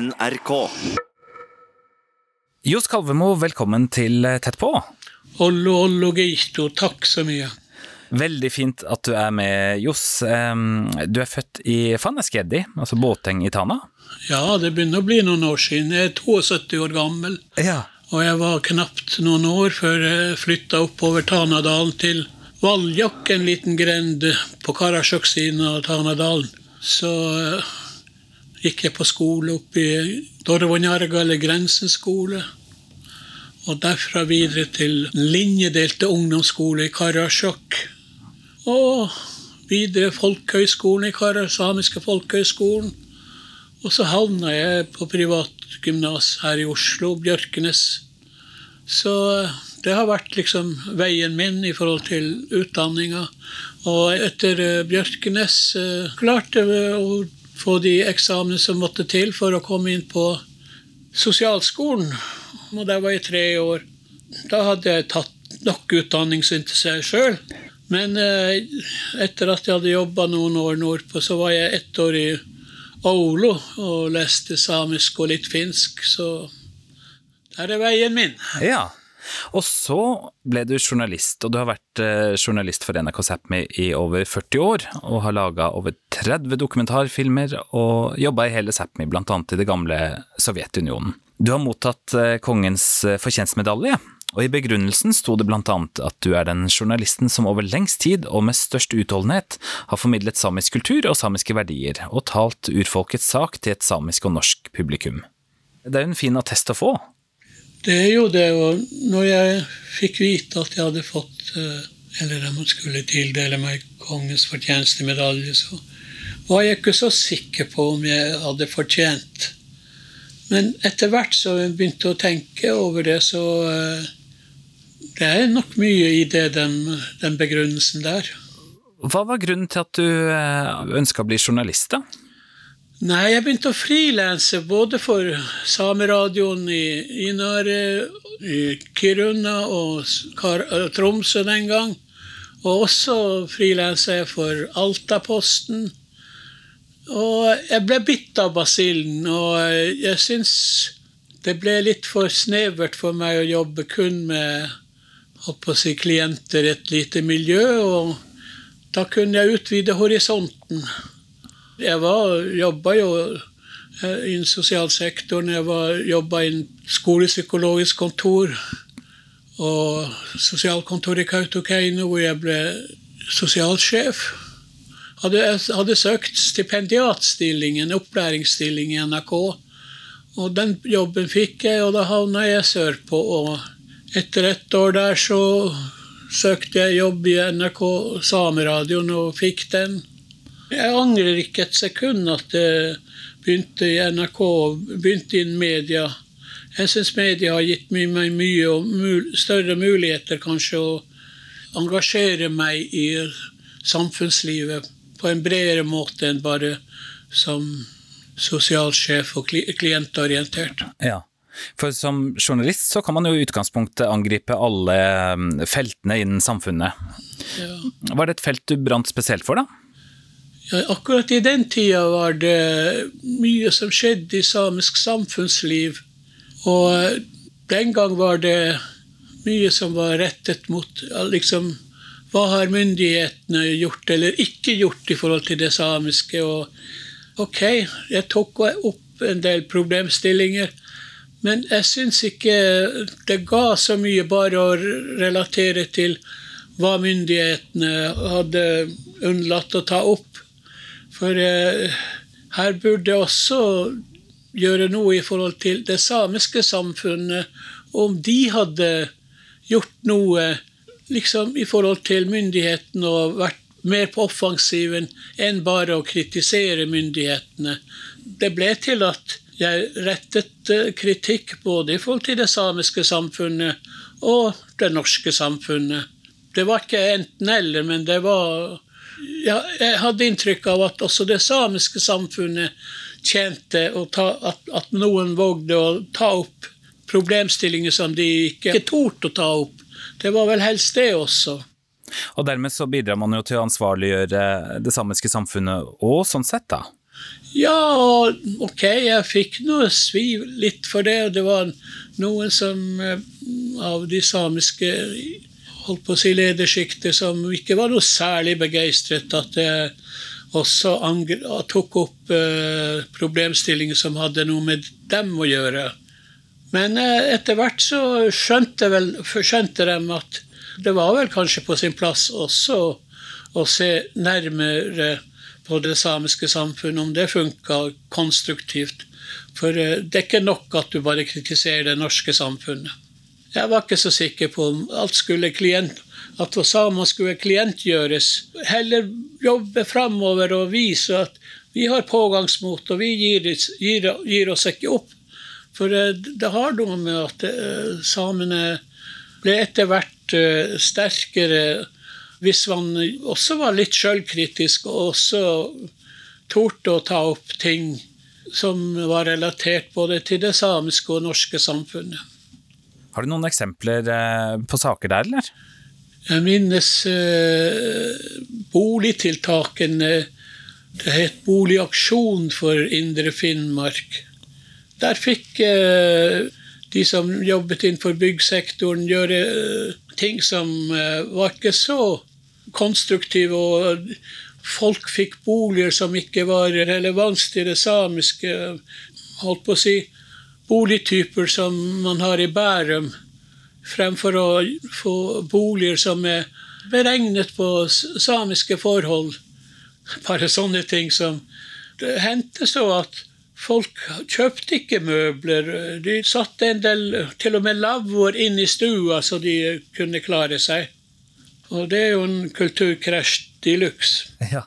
NRK. Johs Kalvemo, velkommen til eh, Tett på. Ollo, ollo, geito, takk så mye. Veldig fint at du er med, Johs. Du er født i Fanneskeddi, altså Båteng i Tana? Ja, det begynner å bli noen år siden. Jeg er 72 år gammel, Ja. og jeg var knapt noen år før jeg flytta oppover Tanadalen til Valjokk, en liten grend på Karasjok-siden av Tanadalen. Så eh, gikk jeg på skole oppe i Dorvonjarga, eller Grensen. Og derfra videre til linjedelte ungdomsskole i Karasjok. Og videre Folkehøgskolen i Karasjok, samiske folkehøgskolen. Og så havna jeg på privatgymnas her i Oslo, Bjørkenes. Så eh, det har vært liksom veien min i forhold til utdanninga. Og etter eh, Bjørkenes eh, klarte jeg å få de eksamene som måtte til for å komme inn på sosialskolen. Og der var jeg tre år. Da hadde jeg tatt nok utdanning, til seg sjøl. Men eh, etter at jeg hadde jobba noen år nordpå, så var jeg ett år i Oulu og leste samisk og litt finsk, så der er veien min. ja. Og så ble du journalist, og du har vært eh, journalist for NRK Sápmi i over 40 år, og har laga over 30 dokumentarfilmer og jobba i hele Sápmi, annet i det gamle Sovjetunionen. Du har mottatt eh, kongens eh, fortjenstmedalje, og i begrunnelsen sto det blant annet at du er den journalisten som over lengst tid og med størst utholdenhet har formidlet samisk kultur og samiske verdier, og talt urfolkets sak til et samisk og norsk publikum. Det er jo en fin attest å få. Det er jo det, å når jeg fikk vite at jeg hadde fått eh, Eller at man skulle tildele meg kongens fortjenestemedalje, så var jeg ikke så sikker på om jeg hadde fortjent. Men etter hvert så jeg begynte å tenke over det, så eh, Det er nok mye i det, den, den begrunnelsen der. Hva var grunnen til at du ønska å bli journalist, da? Nei, jeg begynte å frilanse både for Sameradioen i Inare, i Kiruna og eh, Tromsø den gang. Og også frilansa jeg for Altaposten. Og jeg ble bitt av basillen, og jeg syns det ble litt for snevert for meg å jobbe kun med å si, klienter i et lite miljø, og da kunne jeg utvide horisonten. Jeg var, jobba jo innen sosial sosialsektoren. Jeg jobba i skolepsykologisk kontor og sosialkontor i Kautokeino, hvor jeg ble sosialsjef. Hadde, jeg hadde søkt stipendiatstillingen, opplæringsstilling i NRK. Og den jobben fikk jeg, og da havna jeg sørpå. Og etter et år der så søkte jeg jobb i NRK Sameradioen og fikk den. Jeg angrer ikke et sekund at jeg begynte i NRK og begynte innen media. Jeg syns media har gitt meg mye og mul større muligheter kanskje å engasjere meg i samfunnslivet på en bredere måte enn bare som sosialsjef og kli klientorientert. Ja. For som journalist så kan man jo i utgangspunktet angripe alle mm, feltene innen samfunnet. Ja. Var det et felt du brant spesielt for, da? Ja, akkurat i den tida var det mye som skjedde i samisk samfunnsliv. Og den gang var det mye som var rettet mot liksom, Hva har myndighetene gjort eller ikke gjort i forhold til det samiske? Og ok, jeg tok opp en del problemstillinger. Men jeg syns ikke det ga så mye bare å relatere til hva myndighetene hadde unnlatt å ta opp. For eh, her burde også gjøre noe i forhold til det samiske samfunnet. Om de hadde gjort noe liksom i forhold til myndighetene og vært mer på offensiven enn bare å kritisere myndighetene. Det ble til at jeg rettet eh, kritikk både i forhold til det samiske samfunnet og det norske samfunnet. Det var ikke enten-eller, men det var ja, Jeg hadde inntrykk av at også det samiske samfunnet tjente ta, at, at, noen vågde å ta opp problemstillinger som de ikke, ikke torde å ta opp. Det var vel helst det også. Og dermed så bidrar man jo til å ansvarliggjøre det samiske samfunnet òg, sånn sett, da? Ja, ok, jeg fikk noe svi litt for det. og Det var noen som eh, av de samiske holdt på å si ledersjiktet som ikke var noe særlig begeistret at jeg også tok opp uh, problemstillinger som hadde noe med dem å gjøre. Men uh, etter hvert så skjønte, vel, skjønte de at det var vel kanskje på sin plass også å se nærmere på det samiske samfunnet, om det funka konstruktivt. For uh, det er ikke nok at du bare kritiserer det norske samfunnet. Jeg var ikke så sikker på om alt skulle klient, at samer skulle klientgjøres. Heller jobbe framover og vise at vi har pågangsmot, og vi gir, gir, gir oss ikke opp. For det, det har noe med at uh, samene ble etter hvert uh, sterkere hvis man også var litt sjølkritisk og også torde å ta opp ting som var relatert både til det samiske og norske samfunnet. Har du noen eksempler eh, på saker der, eller? Jeg minnes eh, boligtiltakene. Det het Boligaksjon for Indre Finnmark. Der fikk eh, de som jobbet innenfor byggsektoren, gjøre ting som var ikke så konstruktive. og Folk fikk boliger som ikke var relevans til det samiske. holdt på å si boligtyper som man har i Bærum, fremfor å få boliger som er beregnet på samiske forhold. Bare sånne ting som Det hendte så at folk kjøpte ikke møbler. De satte en del, til og med lavvoer inn i stua så de kunne klare seg. Og det er jo en kulturkrasj de luxe. Ja.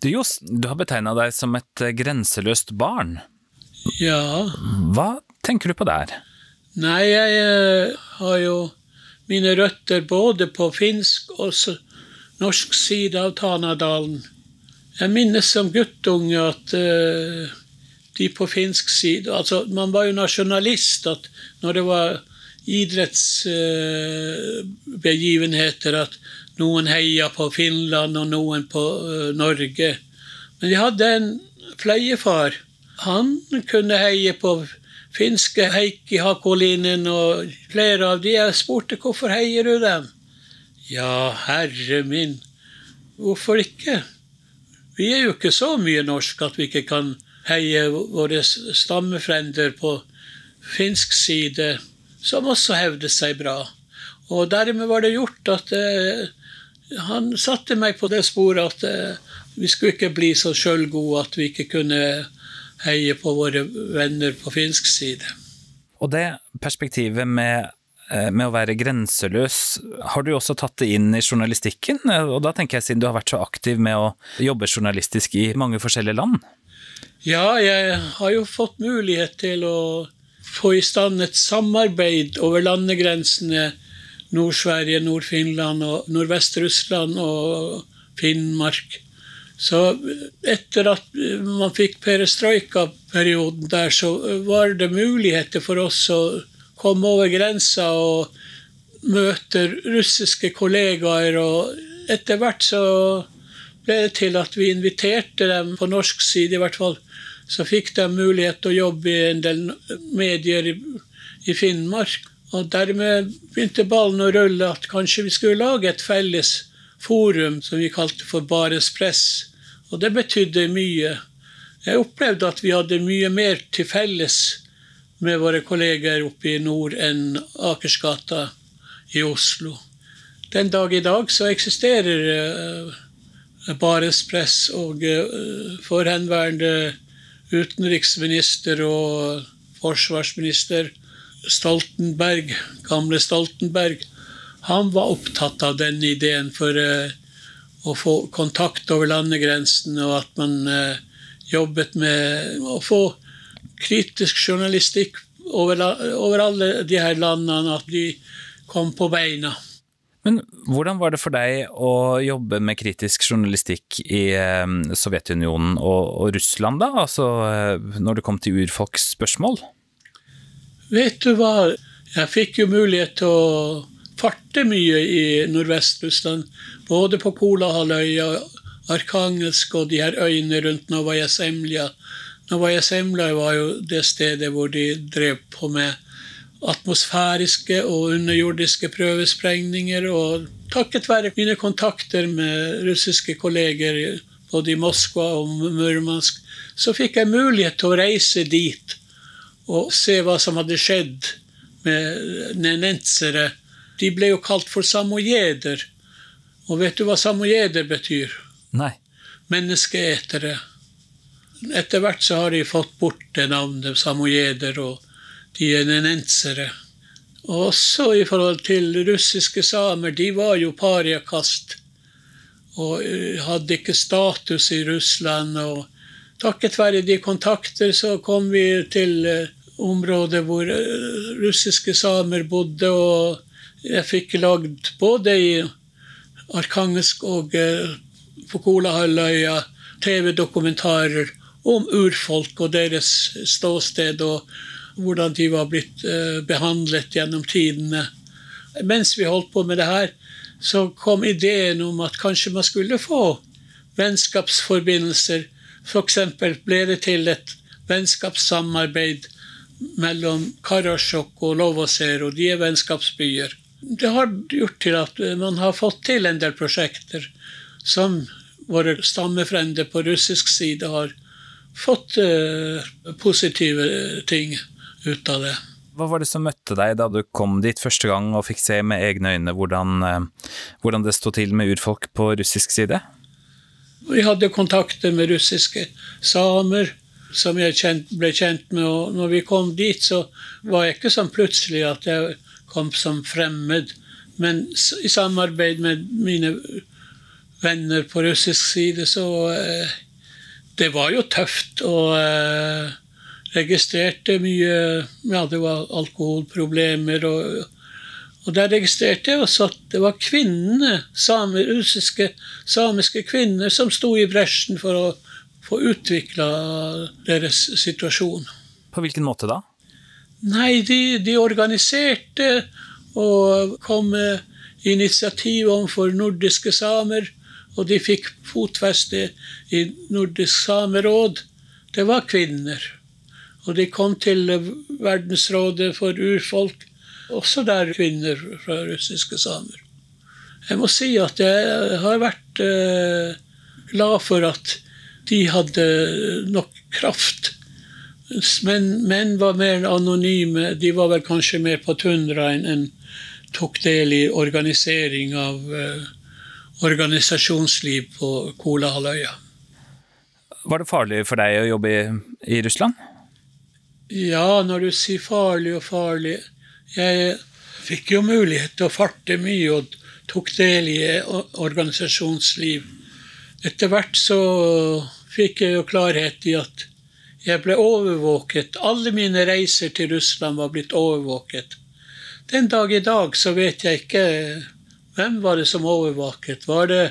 Du, Johs, du har betegna deg som et grenseløst barn. Ja. Hva tenker du på der? Nei, jeg eh, har jo mine røtter både på finsk og norsk side av Tanadalen. Jeg minnes som guttunge at uh, de på finsk side altså Man var jo nasjonalist at når det var idrettsbegivenheter, uh, at noen heia på Finland og noen på uh, Norge. Men de hadde en fløyefar han kunne heie på finske Heikki Hakolinen og flere av de. Jeg spurte hvorfor heier du dem? Ja, herre min, hvorfor ikke? Vi er jo ikke så mye norsk at vi ikke kan heie våre stammefrender på finsk side, som også hevdet seg bra. Og dermed var det gjort at eh, han satte meg på det sporet at eh, vi skulle ikke bli så sjølgode at vi ikke kunne heie på våre venner på finsk side. Og det perspektivet med, eh, med å være grenseløs, har du også tatt det inn i journalistikken? Og da tenker jeg siden du har vært så aktiv med å jobbe journalistisk i mange forskjellige land? Ja, jeg har jo fått mulighet til å få i stand et samarbeid over landegrensene Nord-Sverige, Nord-Finland og Nordvest-Russland og Finnmark. Så etter at man fikk perestrojka-perioden der, så var det muligheter for oss å komme over grensa og møte russiske kollegaer. Og etter hvert så ble det til at vi inviterte dem på norsk side, i hvert fall. Så fikk de mulighet til å jobbe i en del medier i, i Finnmark. Og dermed begynte ballen å rulle at kanskje vi skulle lage et felles forum som vi kalte for Bares Press og det betydde mye. Jeg opplevde at vi hadde mye mer til felles med våre kolleger oppe i nord enn Akersgata i Oslo. Den dag i dag så eksisterer Barents Bares Press og uh, forhenværende utenriksminister og forsvarsminister Stoltenberg, gamle Stoltenberg, han var opptatt av den ideen. For uh, å få kontakt over landegrensene, og at man eh, jobbet med å få kritisk journalistikk over, over, alle de her landene, at de kom på beina. Men hvordan var det for deg å jobbe med kritisk journalistikk i eh, Sovjetunionen og, og, Russland, da? Altså eh, når det kom til urfolks spørsmål? Vet du hva, jeg fikk jo mulighet til å farte mye i Nordvest-Russland. Både på Kolahalvøya, Arkangelsk og de her øyene rundt Novaja Semlja. Novaja Semlja var jo det stedet hvor de drev på med atmosfæriske og underjordiske prøvesprengninger. Og takket være mine kontakter med russiske kolleger både i Moskva og Murmansk, så fikk jeg mulighet til å reise dit og se hva som hadde skjedd med nenensere. De ble jo kalt for samojeder. Og vet du hva samojeder betyr? Nei. Menneskeetere. Etter hvert så har de fått bort det navnet, samojeder, og de er nenensere. Og også i forhold til russiske samer, de var jo pariakast. Og eh, hadde ikke status i Russland. og Takket være de kontakter så kom vi til eh, området hvor eh, russiske samer bodde. Og jeg fikk lagd både i Arkangelsk og på Kolahalvøya TV-dokumentarer om urfolk og deres ståsted, og hvordan de var blitt behandlet gjennom tidene. Mens vi holdt på med det her, så kom ideen om at kanskje man skulle få vennskapsforbindelser. F.eks. ble det til et vennskapssamarbeid mellom Karasjok og Lovoser, og de er vennskapsbyer. Det har gjort til at man har fått til en del prosjekter som våre stammefrender på russisk side har fått uh, positive ting ut av det. Hva var det som møtte deg da du kom dit første gang og fikk se med egne øyne hvordan, eh, hvordan det sto til med urfolk på russisk side? Vi hadde kontakter med russiske samer som jeg kjent, ble kjent med. og når vi kom dit, så var jeg ikke sånn plutselig at jeg kom som fremmed. Men i samarbeid med mine venner på russisk side, så eh, Det var jo tøft. og eh, registrerte mye Ja, det var alkoholproblemer. og, og der registrerte jeg også at det var kvinnene, same, russiske samiske kvinner som sto i bresjen for å få utvikla deres situasjon. På hvilken måte da? Nei, de, de organiserte og kom med initiativ overfor nordiske samer. Og de fikk fotfeste i Nordisk sameråd. Det var kvinner. Og de kom til Verdensrådet for urfolk, også der kvinner fra russiske samer. Jeg må si at jeg har vært eh, glad for at de hadde nok kraft. Menn, menn var mer anonyme. De var vel kanskje mer på tundra enn en tok del i organisering av uh, organisasjonsliv på Kolahalvøya. Var det farlig for deg å jobbe i, i Russland? Ja, når du sier farlig og farlig Jeg fikk jo mulighet til å farte mye og tok del i organisasjonsliv. Etter hvert så fikk jeg jo klarhet i at jeg ble overvåket. Alle mine reiser til Russland var blitt overvåket. Den dag i dag så vet jeg ikke hvem var det som overvåket. Var det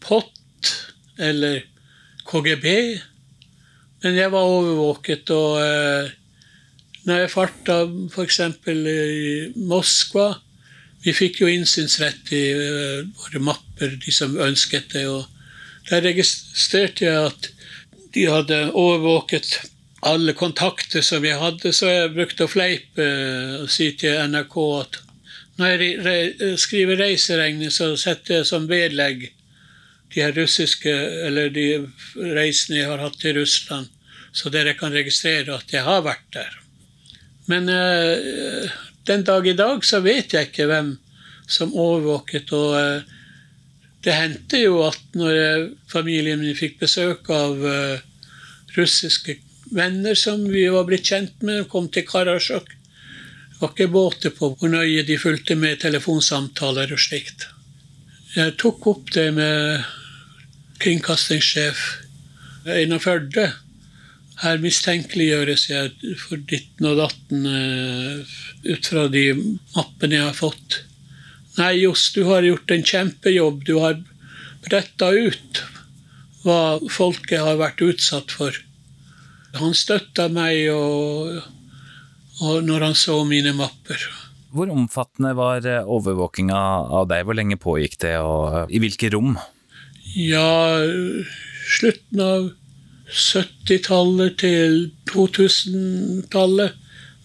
POT eller KGB? Men jeg var overvåket, og eh, når jeg farta f.eks. i Moskva Vi fikk jo innsynsrett i eh, våre mapper, de som ønsket det. og Der registrerte jeg at de hadde overvåket alle kontakter som jeg hadde, så jeg brukte å fleipe og si til NRK at når jeg skriver reiseregning, så setter jeg som vedlegg de her russiske, eller de reisene jeg har hatt til Russland, så dere kan registrere at jeg har vært der. Men uh, den dag i dag så vet jeg ikke hvem som overvåket. Og uh, det hendte jo at når familien min fikk besøk av uh, russiske venner som vi var blitt kjent med, kom til Karasjok, var ikke båter på hvor nøye de fulgte med telefonsamtaler og slikt. Jeg tok opp det med kringkastingssjef Einar Førde her mistenkeliggjøres jeg for ditten og datten uh, ut fra de mappene jeg har fått. Nei, Johs, du har gjort en kjempejobb. Du har bretta ut hva folket har vært utsatt for. Han støtta meg og, og når han så mine mapper. Hvor omfattende var eh, overvåkinga av deg? Hvor lenge pågikk det, og i hvilke rom? Ja, slutten av 70-tallet til 2000-tallet.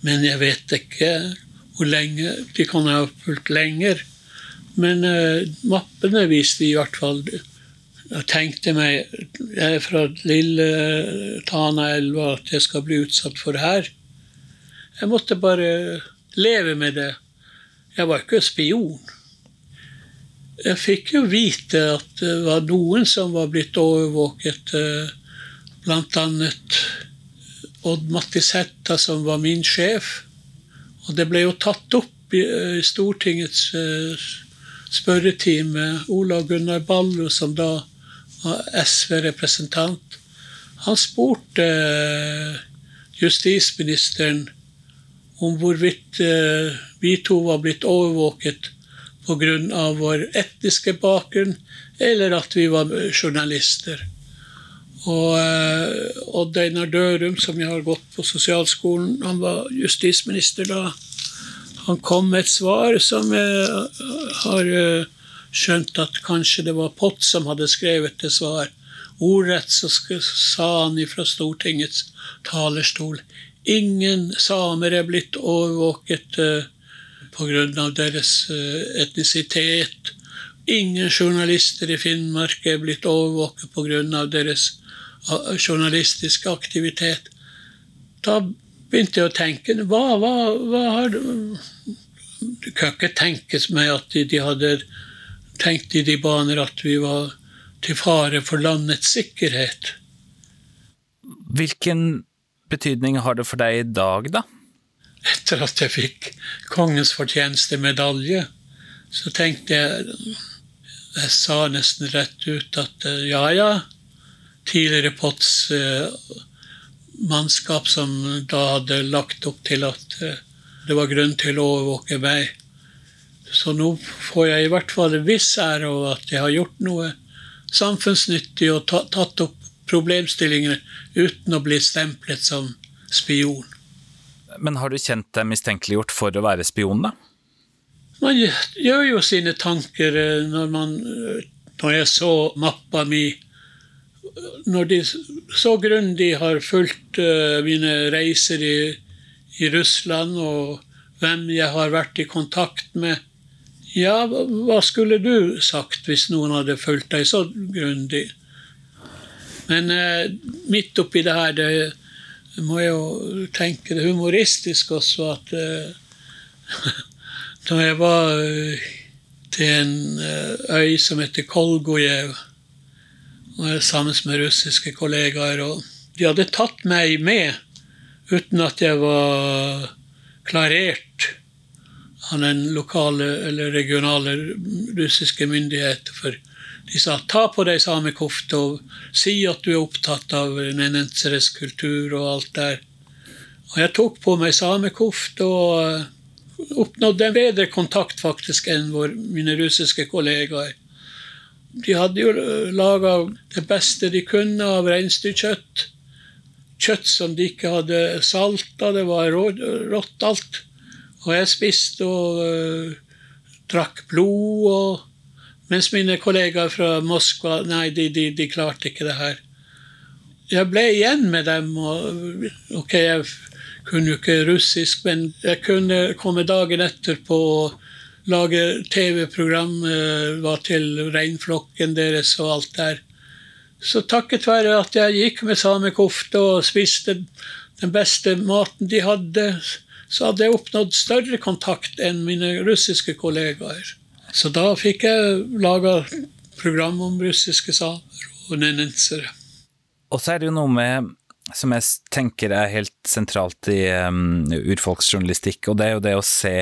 Men jeg vet ikke hvor lenge. De kan ha fulgt lenger. Men uh, mappene viste i hvert fall Jeg tenkte meg Jeg er fra lille Tanaelva at jeg skal bli utsatt for det her. Jeg måtte bare leve med det. Jeg var ikke spion. Jeg fikk jo vite at det var noen som var blitt overvåket, eh, bl.a. Odd Mattis Hætta, som var min sjef. Og det ble jo tatt opp i, i Stortingets spørretime. Olav Gunnar Ballo, som da var SV-representant, han spurte uh, justisministeren om hvorvidt uh, vi to var blitt overvåket pga. vår etniske bakgrunn, eller at vi var journalister. Og Odd Einar Dørum, som jeg har gått på sosialskolen, han var justisminister da. Han kom med et svar som jeg har uh, skjønt at kanskje det var Pott som hadde skrevet det svar. Ordrett så sa han fra Stortingets talerstol ingen samer er blitt overvåket uh, pga. deres eh, etnisitet. Ingen journalister i Finnmark er blitt overvåket pga. deres eh, journalistiske aktivitet. Da begynte jeg å tenke hva, hva, hva har Det kan ikke tenkes meg at de, de hadde tenkt i de baner at vi var til fare for landets sikkerhet. Hvilken betydning har det for deg i dag, da? etter at jeg fikk Kongens fortjenestemedalje, så tenkte jeg Jeg sa nesten rett ut at eh, ja, ja, tidligere POTS eh, mannskap som da hadde lagt opp til at eh, det var grunn til å overvåke meg. Så nå får jeg i hvert fall en viss ære over at jeg har gjort noe samfunnsnyttig og tatt opp problemstillingene uten å bli stemplet som spion. Men har du kjent deg mistenkeliggjort for å være spion, da? Man gjør jo sine tanker eh, når man eh, Når jeg så mappa mi Når de så grundig har fulgt uh, mine reiser i, i, Russland, og hvem jeg har vært i kontakt med Ja, hva skulle du sagt hvis noen hadde fulgt deg så grundig? Men eh, midt oppi det her det må jeg jo tenke det humoristisk også at eh, da jeg var uh, til en uh, øy som heter Kolgojev, sammen med russiske kollegaer, og de hadde tatt meg med uten at jeg var klarert av den lokale eller regionale russiske myndighet. for de sa ta på deg samekofte og si at du er opptatt av nenenseres kultur og alt der. Og jeg tok på meg samekofte og oppnådde en bedre kontakt faktisk enn mine russiske kollegaer. De hadde jo laga det beste de kunne av reinsdyrkjøtt. Kjøtt som de ikke hadde salta, det var rått alt. Og jeg spiste og uh, drakk blod og mens mine kollegaer fra Moskva nei, de, de, de klarte ikke det her. Jeg ble igjen med dem. og ok, Jeg kunne jo ikke russisk, men jeg kunne komme dagen etter på å lage TV-program. Uh, var til reinflokken deres og alt der. Så takket være at jeg gikk med samekofte og spiste den beste maten de hadde, så hadde jeg oppnådd større kontakt enn mine russiske kollegaer. Så da fikk jeg laga program om russiske samer og nenensere. Og så er det jo noe med som jeg tenker er helt sentralt i um, urfolksjournalistikk, og det er jo det å se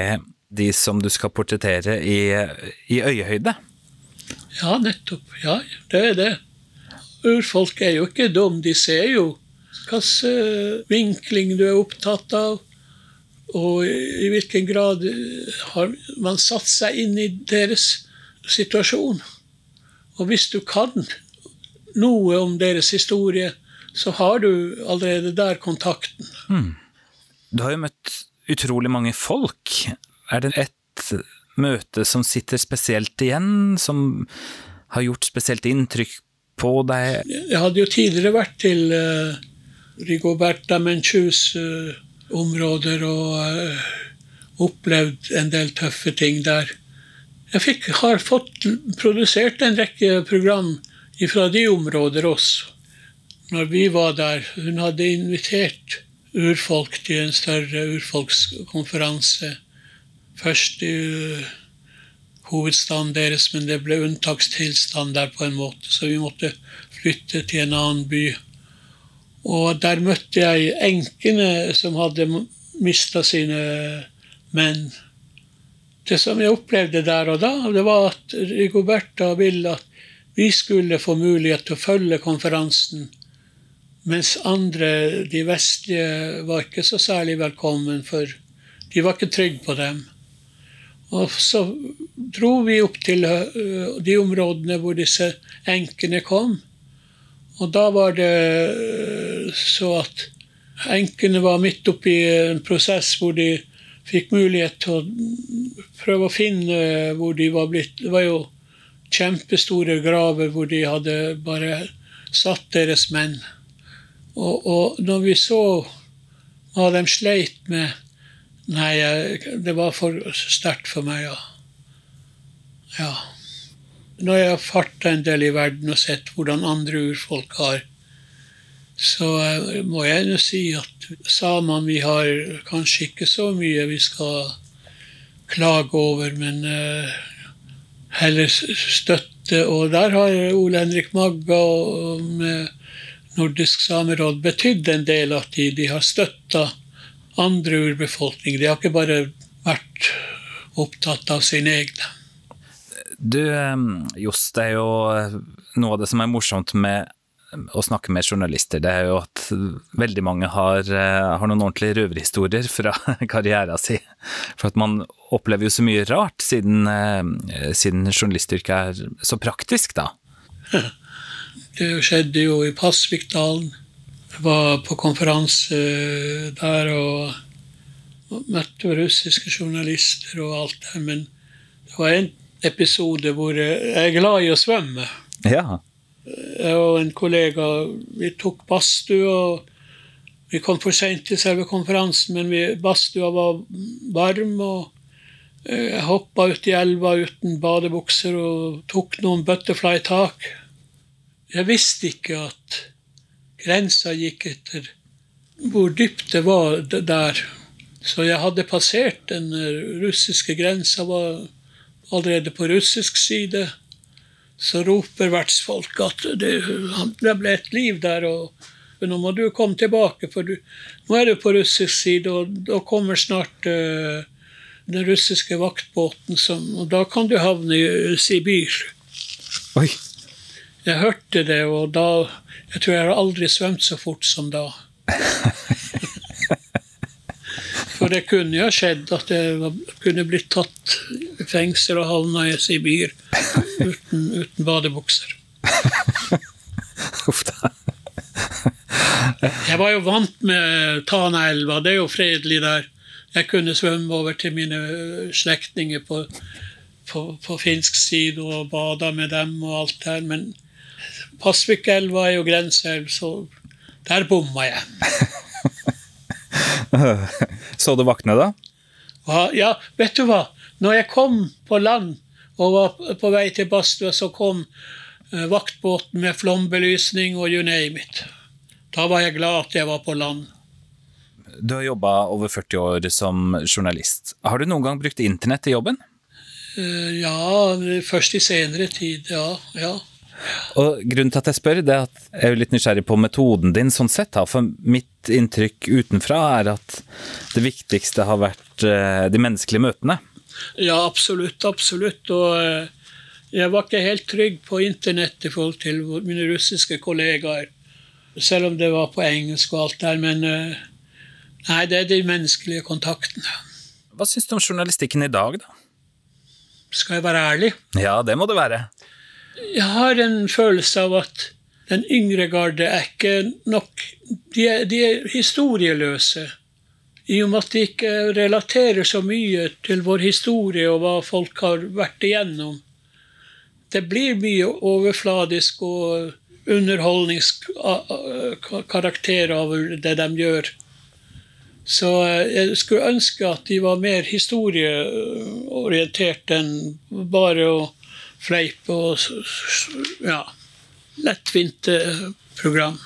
de som du skal portrettere, i, i øyehøyde. Ja, nettopp. Ja, det er det. Urfolk er jo ikke dum, de ser jo hvilken vinkling du er opptatt av, og i hvilken grad har man satt seg inn i deres situasjon. Og hvis du kan noe om deres historie, så har du allerede der kontakten. Mm. Du har jo møtt utrolig mange folk. Er det ett møte som sitter spesielt igjen, som har gjort spesielt inntrykk på deg? Jeg hadde jo tidligere vært til uh, Rigoberta Menchus uh, områder og uh, opplevd en del tøffe ting der. Jeg fikk, har fått produsert en rekke program fra de områder også. Når vi var der, hun hadde invitert urfolk til en større urfolkskonferanse. Først i hovedstaden deres, men det ble unntakstilstand der på en måte, så vi måtte flytte til en annen by. Og der møtte jeg enkene som hadde mista sine menn. Det som jeg opplevde der og da, det var at Rigoberta ville at vi skulle få mulighet til å følge konferansen mens andre, de vestlige, var ikke så særlig velkommen, for de var ikke trygge på dem. Og så dro vi opp til øh, de områdene hvor disse enkene kom. Og da var det øh, så at enkene var midt oppi en prosess hvor de fikk mulighet til å prøve å finne hvor de var blitt Det var jo kjempestore graver hvor de hadde bare satt deres menn. Og, og når vi så hva de sleit med Nei, det var for sterkt for meg, ja. ja. Når jeg har farta en del i verden og sett hvordan andre urfolk har, så eh, må jeg nå si at samene vi har kanskje ikke så mye vi skal klage over, men uh, heller støtte. Og der har Ole Henrik Magga og med Nordisk sameråd betydd en del at de, de har støtta andre urbefolkninger. De har ikke bare vært opptatt av sine egne. Du, Johs, det er jo noe av det som er morsomt med å snakke med journalister, det er jo at veldig mange har, eh, har noen ordentlige røverhistorier fra karrieren sin. For at man opplever jo så mye rart, siden, siden journalistyrket er så praktisk, da. Det skjedde jo i Pasvikdalen. Var på konferanse der og møtte russiske journalister og alt det. Men det var en episode hvor jeg er glad i å svømme. Ja. Jeg og en kollega vi tok badstue. og Vi kom for seint til selve konferansen, men vi, badstua var varm. og Jeg hoppa ut i elva uten badebukser og tok noen butterfly-tak. Jeg visste ikke at grensa gikk etter hvor dypt det var der. Så jeg hadde passert den russiske grensa, var allerede på russisk side. Så roper vertsfolk at det, det ble et liv der, og nå må du komme tilbake, for du, nå er du på russisk side, og da kommer snart uh, den russiske vaktbåten, som, og da kan du havne i Sibir. Oi. Jeg hørte det, og da Jeg tror jeg har aldri svømt så fort som da. For det kunne jo skjedd at jeg kunne blitt tatt i fengsel og havna i Sibir uten, uten badebukser. Uff da. Jeg var jo vant med Tanaelva, det er jo fredelig der. Jeg kunne svømme over til mine slektninger på, på, på finsk side og bada med dem og alt der. Men Pasvikelva er jo grenseelv, så der bomma jeg. Så du vaktene, da? Ja, vet du hva? Når jeg kom på land og var på vei til badstua, så kom uh, vaktbåten med flombelysning og you name it. Da var jeg glad at jeg var på land. Du har jobba over 40 år som journalist. Har du noen gang brukt internett i jobben? Uh, ja, først i senere tid, ja. ja. Og Grunnen til at jeg spør, det er at jeg er litt nysgjerrig på metoden din. sånn sett. For mitt inntrykk utenfra er at det viktigste har vært eh, de menneskelige møtene. Ja, absolutt. Absolutt. Og eh, jeg var ikke helt trygg på internett i forhold til mine russiske kollegaer. Selv om det var på engelsk og alt der. Men eh, nei, det er de menneskelige kontaktene. Hva syns du om journalistikken i dag, da? Skal jeg være ærlig? Ja, det må det være. Jeg har en følelse av at den yngre garde er ikke nok De er, de er historieløse. I og med at de ikke relaterer så mye til vår historie og hva folk har vært igjennom. det blir mye overfladisk og underholdningskarakter av det de gjør. Så jeg skulle ønske at de var mer historieorientert enn bare å fleipe og ja, lettvinte program.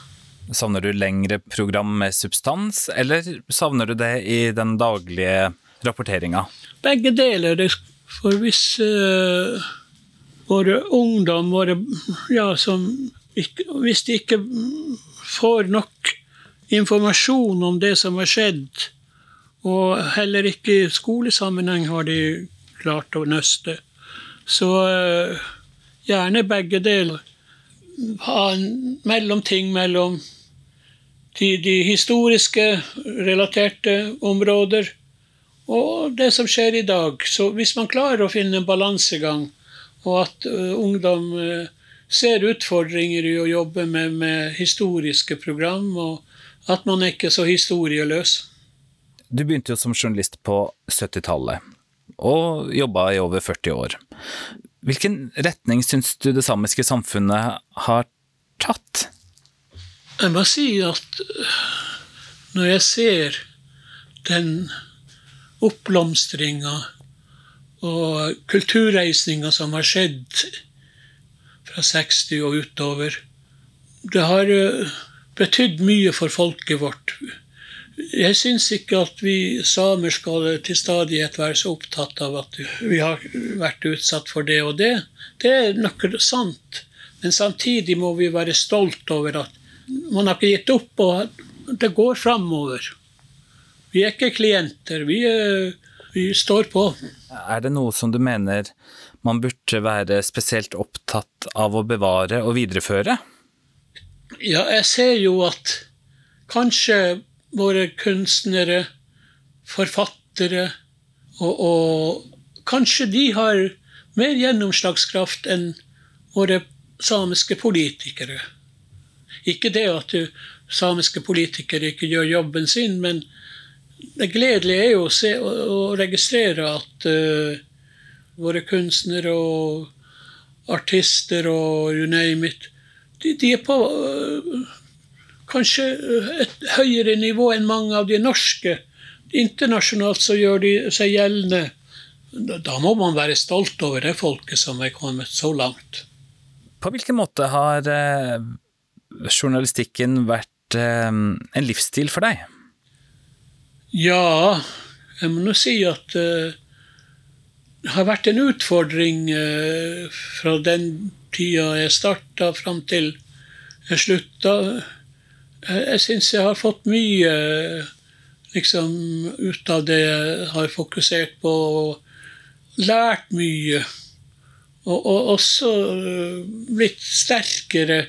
Savner du lengre program med substans, eller savner du det i den daglige rapporteringa? Begge deler. For hvis uh, våre ungdom våre, ja, som, Hvis de ikke får nok informasjon om det som har skjedd, og heller ikke i skolesammenheng har de klart å nøste, så uh, gjerne begge deler. Ha en mellomting mellom de, de historiske relaterte områder og det som skjer i dag. Så hvis man klarer å finne en balansegang, og at uh, ungdom uh, ser utfordringer i å jobbe med, med, historiske program, og at man er ikke så historieløs. Du begynte jo som journalist på 70-tallet, og jobba i over 40 år. Hvilken retning syns du det samiske samfunnet har tatt? Jeg må si at når jeg ser den oppblomstringa og kulturreisninga som har skjedd fra 60 og utover. Det har eh, betydd mye for folket vårt. Jeg syns ikke at vi samer skal til stadighet være så opptatt av at vi har vært utsatt for det og det. Det er noe sant. Men samtidig må vi være stolt over at man har ikke gitt opp, og det går framover. Vi er ikke klienter. Vi, vi står på. Er det noe som du mener man burde være spesielt opptatt av å bevare og videreføre? Ja, jeg ser jo at kanskje våre kunstnere, forfattere og, og kanskje de har mer gjennomslagskraft enn våre samiske politikere. Ikke det at samiske politikere ikke gjør jobben sin, men det gledelige er jo å, se, å registrere at uh, våre kunstnere og artister og you name it, de, de er på uh, kanskje et høyere nivå enn mange av de norske. Internasjonalt så gjør de seg gjeldende. Da må man være stolt over det folket som er kommet så langt. På hvilken måte har eh, journalistikken vært eh, en livsstil for deg? Ja, jeg må nå si at det har vært en utfordring fra den tida jeg starta, fram til jeg slutta. Jeg, jeg syns jeg har fått mye liksom, ut av det jeg har fokusert på, og lært mye. Og, og også uh, blitt sterkere.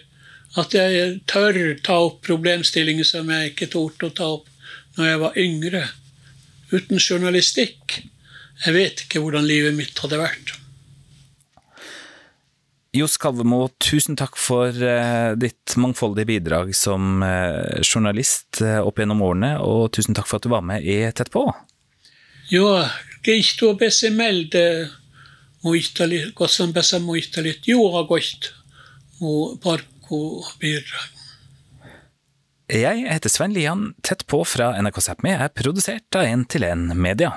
At jeg tør ta opp problemstillinger som jeg ikke torde å ta opp når jeg var yngre, uten journalistikk. Jeg vet ikke hvordan livet mitt hadde vært. Johs Kalvemo, tusen takk for uh, ditt mangfoldige bidrag som uh, journalist uh, opp gjennom årene, og tusen takk for at du var med i Tett på. Ja, gehto besemelde muistalit, kosan besa muistalit, juha goist, mu parku birra. Jeg heter Svein Lian. Tett på fra NRK Sápmi er produsert av 1 til 1 Media.